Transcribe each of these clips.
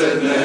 said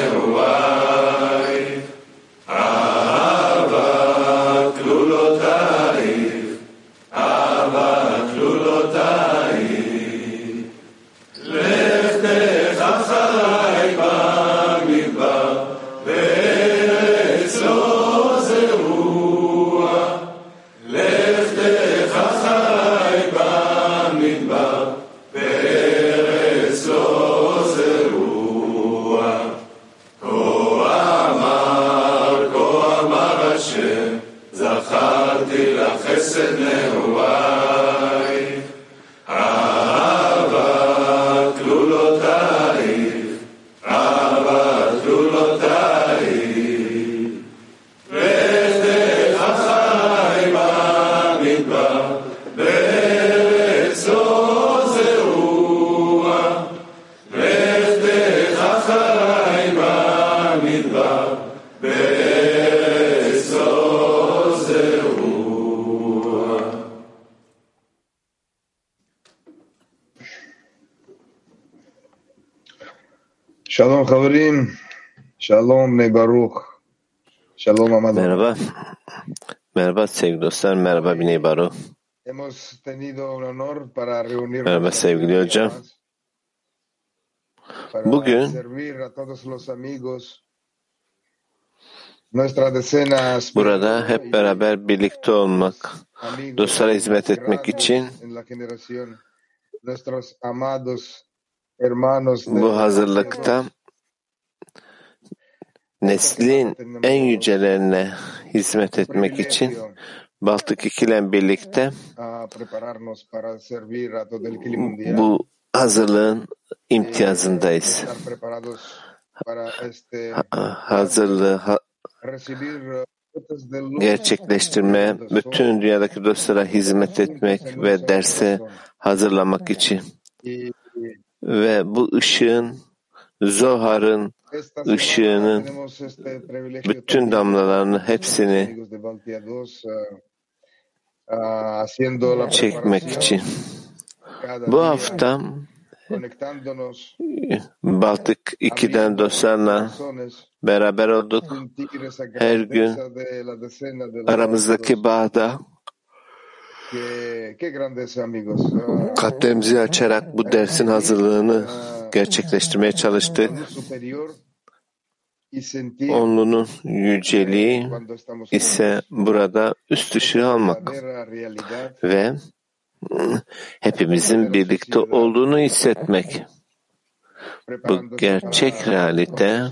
Shalom Havarim, Shalom Bnei Baruch, Shalom Amado. Merhaba. Merhaba sevgili dostlar. Merhaba Biney reunirnos Merhaba sevgili hocam. Bugün Burada hep beraber birlikte olmak, dostlara hizmet etmek için bu hazırlıkta neslin en yücelerine hizmet etmek için Baltık İki ile birlikte bu hazırlığın imtiyazındayız. Este Hazırlığı ha- gerçekleştirme, bütün dünyadaki dostlara hizmet etmek ve derse hazırlamak için ve bu ışığın, Zohar'ın ışığının bütün damlalarını hepsini amigos de Baltia 2 ah, ah, çekmek için. Bu hafta Baltık 2'den dostlarla corazones, beraber olduk. Her gün aramızdaki bağda kalplerimizi açarak bu dersin hazırlığını gerçekleştirmeye çalıştık. Onluğun yüceliği ise burada üst ışığı almak ve hepimizin birlikte olduğunu hissetmek. Bu gerçek realite,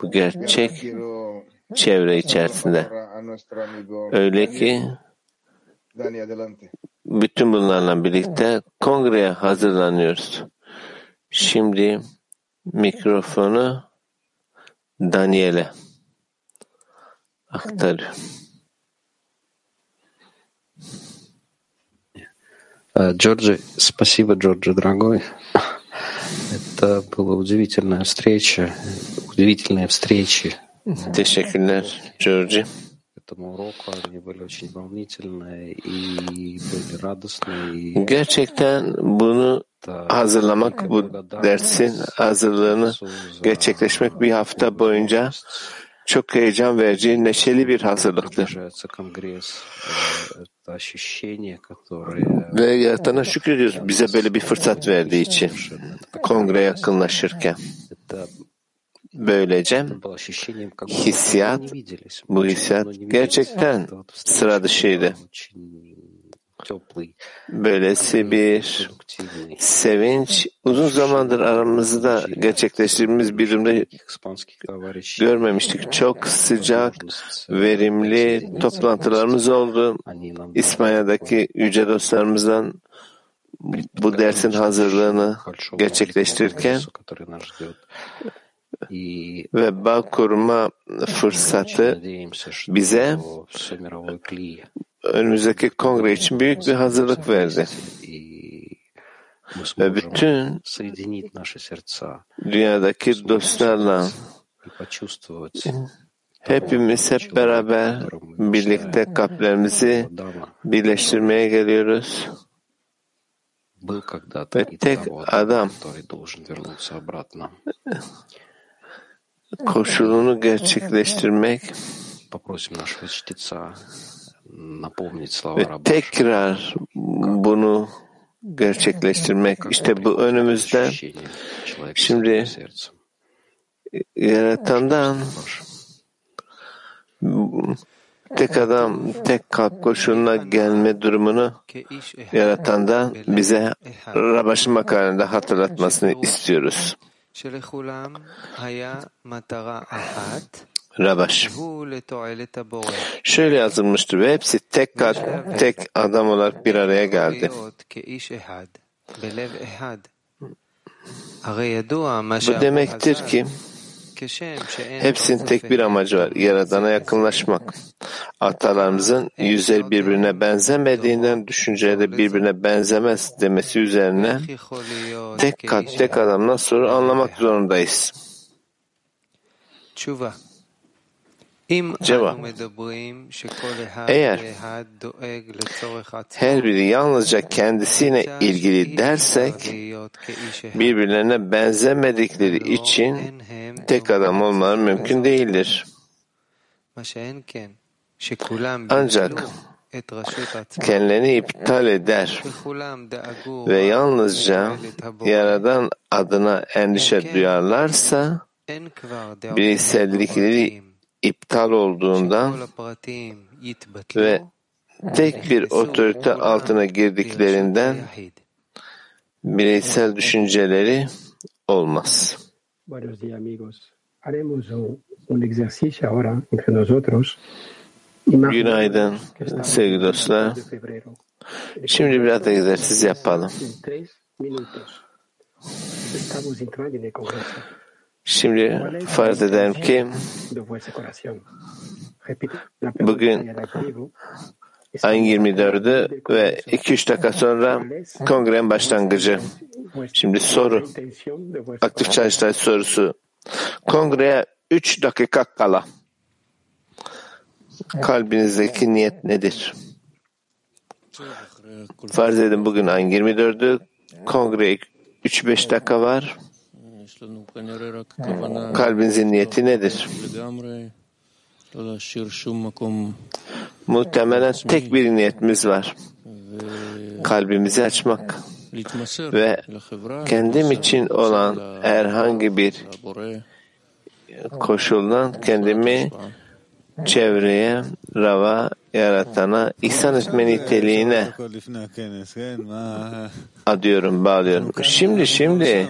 bu gerçek çevre içerisinde. Öyle ki. bütün bunlarla birlikte kongreye hazırlanıyoruz. Şimdi mikrofonu Daniel'e aktarıyorum. А, Джорджи, спасибо, Джорджи, дорогой. Это была удивительная встреча, удивительные встречи. Teşekkürler Georgie. Gerçekten bunu hazırlamak, bu dersin hazırlığını gerçekleşmek bir hafta boyunca çok heyecan verici, neşeli bir hazırlıktır. Ve Yaratan'a şükür ediyoruz bize böyle bir fırsat verdiği için kongre yakınlaşırken. Böylece hissiyat, bu hissiyat gerçekten sıra dışıydı. Böylesi bir sevinç. Uzun zamandır aramızda gerçekleştirdiğimiz bir durumda görmemiştik. Çok sıcak, verimli toplantılarımız oldu. İspanya'daki yüce dostlarımızdan bu dersin hazırlığını gerçekleştirirken ve bağ kurma fırsatı bize önümüzdeki kongre için büyük bir hazırlık verdi. Ve bütün dünyadaki dostlarla hepimiz hep beraber birlikte kalplerimizi birleştirmeye geliyoruz. Ve tek adam koşulunu gerçekleştirmek. Ve tekrar bunu gerçekleştirmek. İşte bu önümüzde şimdi yaratandan tek adam tek kalp koşuluna gelme durumunu yaratandan bize Rabaş'ın makalinde hatırlatmasını istiyoruz. Rabaş. Şöyle yazılmıştır ve hepsi tek tek adam olarak bir araya geldi. Bu demektir ki Hepsinin tek bir amacı var. Yaradan'a yakınlaşmak. Atalarımızın yüzleri birbirine benzemediğinden düşünceleri birbirine benzemez demesi üzerine tek kat tek adamdan soru anlamak zorundayız. Cevap Eğer her biri yalnızca kendisine ilgili dersek birbirlerine benzemedikleri için tek adam olmaları mümkün değildir. Ancak kendilerini iptal eder ve yalnızca Yaradan adına endişe duyarlarsa bireysellikleri iptal olduğundan ve tek bir otorite altına girdiklerinden bireysel düşünceleri olmaz.'' Buenos días, amigos. Haremos un, un ejercicio ahora entre nosotros. Günaydın sevgili dostlar. Şimdi biraz egzersiz yapalım. Şimdi farz edelim ki Bugün ayın 24'ü ve 2-3 dakika sonra kongrenin başlangıcı. Şimdi soru. Aktif çalıştay sorusu. Kongreye 3 dakika kala kalbinizdeki niyet nedir? Farz edin bugün ayın 24'ü. Kongreye 3-5 dakika var. Kalbinizin niyeti nedir? Muhtemelen tek bir niyetimiz var. Kalbimizi açmak ve kendim için olan herhangi bir koşuldan kendimi çevreye, rava, yaratana, ihsan etme niteliğine adıyorum, bağlıyorum. Şimdi şimdi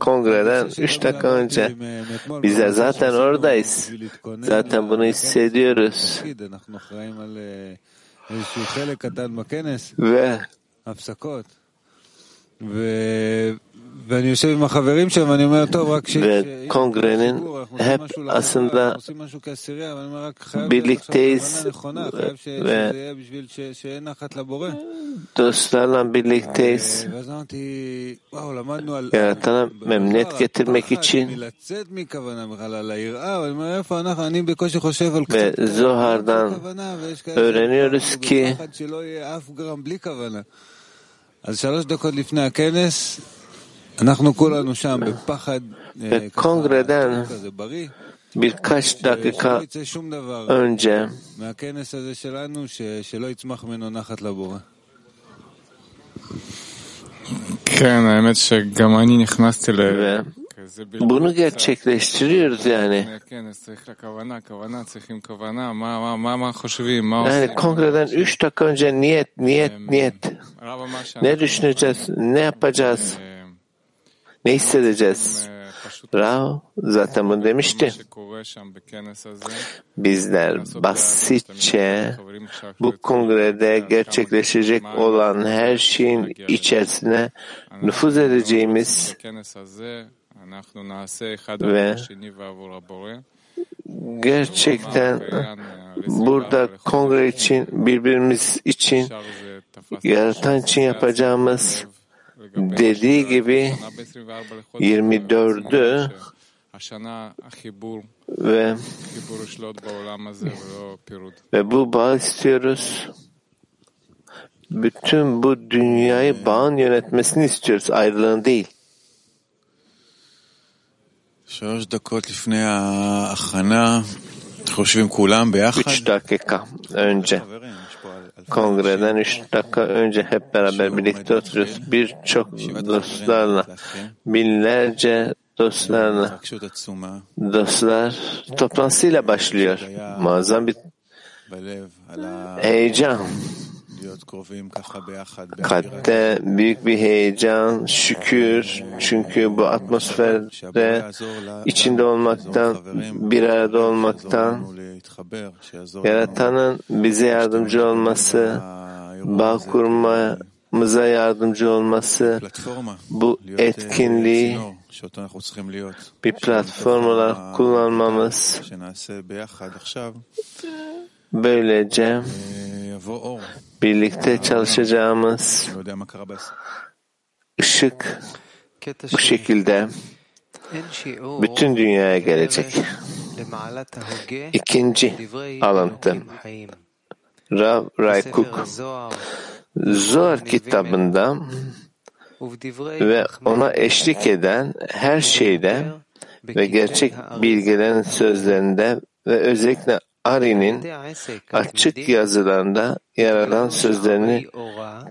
kongreden üç dakika önce bize zaten oradayız. Zaten bunu hissediyoruz. Ve ve kongrenin hep aslında birlikteyiz ve dostlarla birlikteyiz. Yaratana memnuniyet getirmek için ve Zohar'dan öğreniyoruz ki ve kongreden birkaç dakika önce ve bunu gerçekleştiriyoruz yani. Yani kongreden üç dakika önce niyet, niyet, niyet. Ne düşüneceğiz, ne yapacağız? ne hissedeceğiz? Rav zaten bunu demişti. Bizler basitçe bu kongrede gerçekleşecek olan her şeyin içerisine nüfuz edeceğimiz ve gerçekten burada kongre için birbirimiz için yaratan için yapacağımız dediği gibi 24'ü ve ve bu bağ istiyoruz. Bütün bu dünyayı bağın yönetmesini istiyoruz, ayrılığını değil. Üç dakika önce kongreden üç dakika önce hep beraber birlikte oturuyoruz. Birçok dostlarla, binlerce dostlarla, dostlar toplantısıyla başlıyor. Muazzam bir heyecan Kalpte büyük bir heyecan, şükür. Çünkü bu atmosferde içinde olmaktan, bir arada olmaktan, Yaratanın bize yardımcı olması, bağ kurmamıza yardımcı olması, bu etkinliği bir platform olarak kullanmamız, böylece birlikte çalışacağımız ışık bu şekilde bütün dünyaya gelecek. İkinci alıntı. Rav Raykuk Zohar kitabında ve ona eşlik eden her şeyde ve gerçek bilgilerin sözlerinde ve özellikle Ari'nin açık yazılarında yer alan sözlerini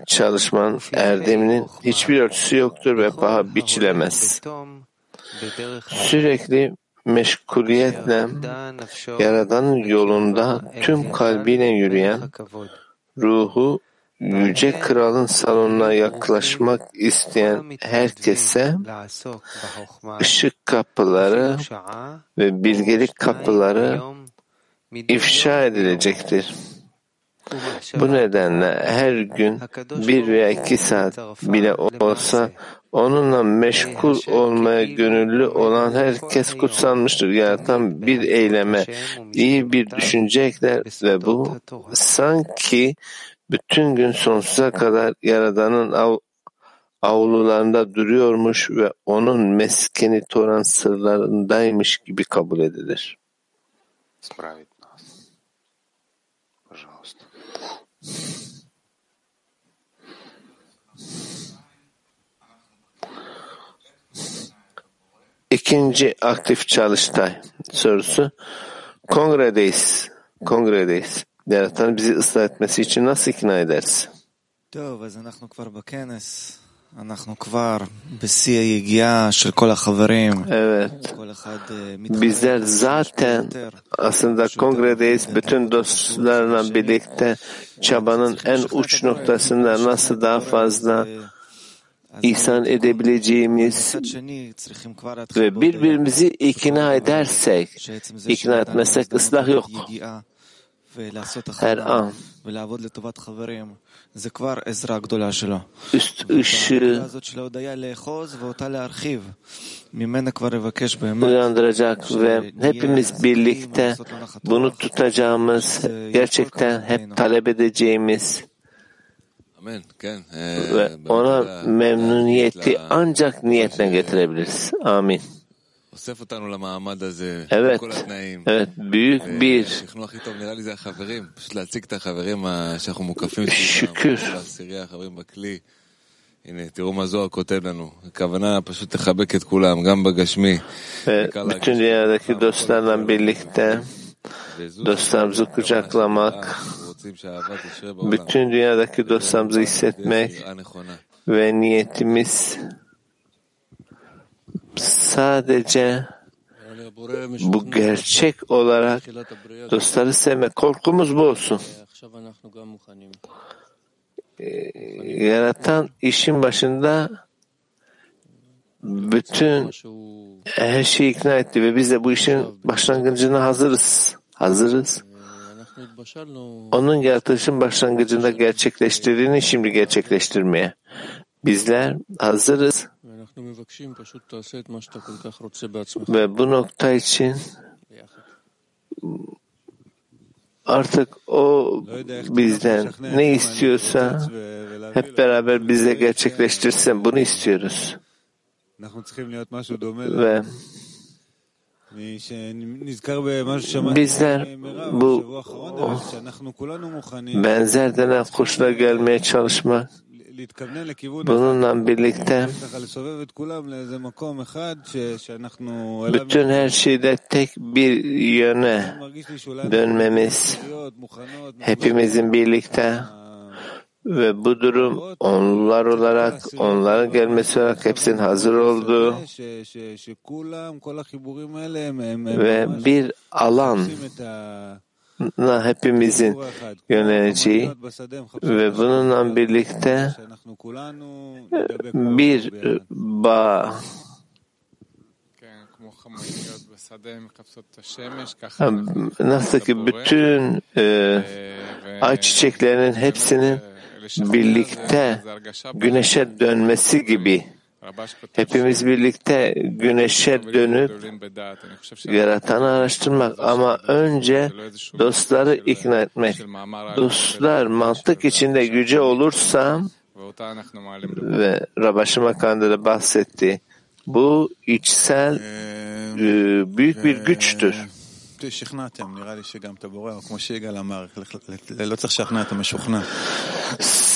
çalışmanın erdeminin hiçbir ölçüsü yoktur ve paha biçilemez. Sürekli meşguliyetle Yaradan'ın yolunda tüm kalbiyle yürüyen ruhu Yüce Kral'ın salonuna yaklaşmak isteyen herkese ışık kapıları ve bilgelik kapıları ifşa edilecektir. Bu nedenle her gün bir veya iki saat bile olsa onunla meşgul olmaya gönüllü olan herkes kutsanmıştır. Yaratan bir eyleme iyi bir düşünce ekler ve bu sanki bütün gün sonsuza kadar Yaradan'ın av, avlularında duruyormuş ve onun meskeni Toran sırlarındaymış gibi kabul edilir. Справить İkinci aktif çalıştay sorusu. Kongredeyiz. Kongredeyiz. Yaratan bizi ıslah etmesi için nasıl ikna ederiz? Tov, az anahnu kvar bekenes. Evet. Bizler zaten aslında kongredeyiz. Bütün dostlarla birlikte çabanın en uç noktasında nasıl daha fazla ihsan edebileceğimiz ve birbirimizi ikna edersek, ikna etmezsek ıslah yok her an üst ışığı uyandıracak ve hepimiz birlikte bunu tutacağımız, gerçekten hep talep edeceğimiz ve ona memnuniyeti ancak niyetle getirebiliriz. Amin. Evet, כל התנאים. evet büyük bir השכנוע הכי טוב נראה לי זה החברים, פשוט להציג את החברים ה- שאנחנו מוקפים שיקר. כל העשירייה, החברים בכלי. הנה, תראו מה זוהר כותב לנו. הכוונה פשוט לחבק את כולם, גם בגשמי. ve בעיקר להרגיש bütün dünyadaki dostlarla birlikte וזו dostlarımızı kucaklamak, אנחנו רוצים שהאהבה תשרה בעולם. bütün dünyadaki dostlarımızı hissetmek יראה נכונה. ve niyetimiz sadece bu gerçek olarak dostları sevmek. Korkumuz bu olsun. Ee, yaratan işin başında bütün her şeyi ikna etti ve biz de bu işin başlangıcına hazırız. Hazırız. Onun yaratılışın başlangıcında gerçekleştirdiğini şimdi gerçekleştirmeye. Bizler hazırız. Ve bu nokta için artık o bizden ne istiyorsa hep beraber bize gerçekleştirsin. Bunu istiyoruz. Ve Bizler bu benzer denen kuşla gelmeye çalışmak Bununla birlikte bütün her şeyde tek bir yöne dönmemiz hepimizin birlikte ve bu durum onlar olarak, onların gelmesi olarak hepsinin hazır olduğu ve bir alan hepimizin yöneleceği ve bununla birlikte bir bağ nasıl ki bütün e, ay çiçeklerinin hepsinin birlikte güneşe dönmesi gibi hepimiz birlikte güneşe dönüp yaratanı araştırmak ama önce dostları ikna etmek. Dostlar mantık içinde güce olursa ve Rabaşı Makan'da da bahsetti. Bu içsel e, büyük bir güçtür.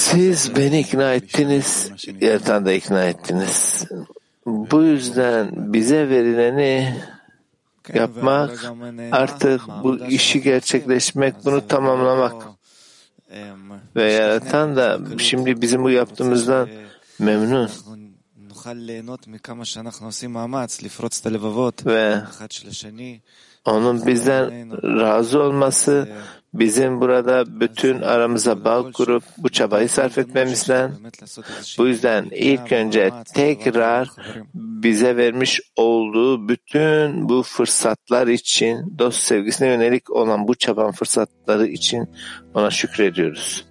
Siz beni ikna ettiniz, yaratan da ikna ettiniz. Bu yüzden bize verileni yapmak, artık bu işi gerçekleşmek, bunu tamamlamak ve yaratan da şimdi bizim bu yaptığımızdan memnun. Ve onun bizden razı olması bizim burada bütün aramıza bağ kurup bu çabayı sarf etmemizden bu yüzden ilk önce tekrar bize vermiş olduğu bütün bu fırsatlar için dost sevgisine yönelik olan bu çaban fırsatları için ona şükrediyoruz.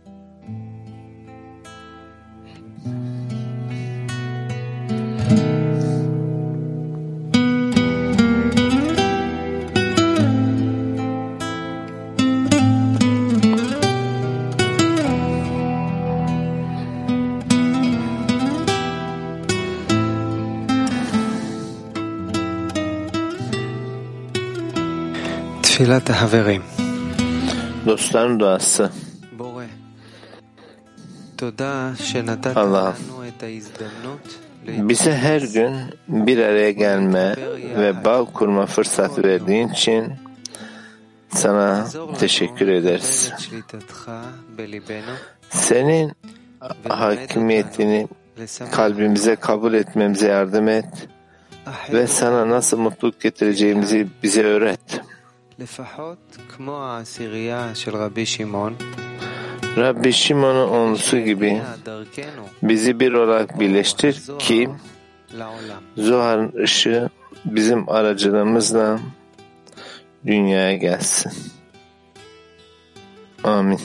Dostların duası. Allah bize her gün bir araya gelme ve bağ kurma fırsat verdiğin için sana teşekkür ederiz. Senin hakimiyetini kalbimize kabul etmemize yardım et ve sana nasıl mutluluk getireceğimizi bize öğret. Rabbi Şimon'un onlusu gibi bizi bir olarak birleştir ki Zuhar'ın ışığı bizim aracılığımızla dünyaya gelsin. Amin.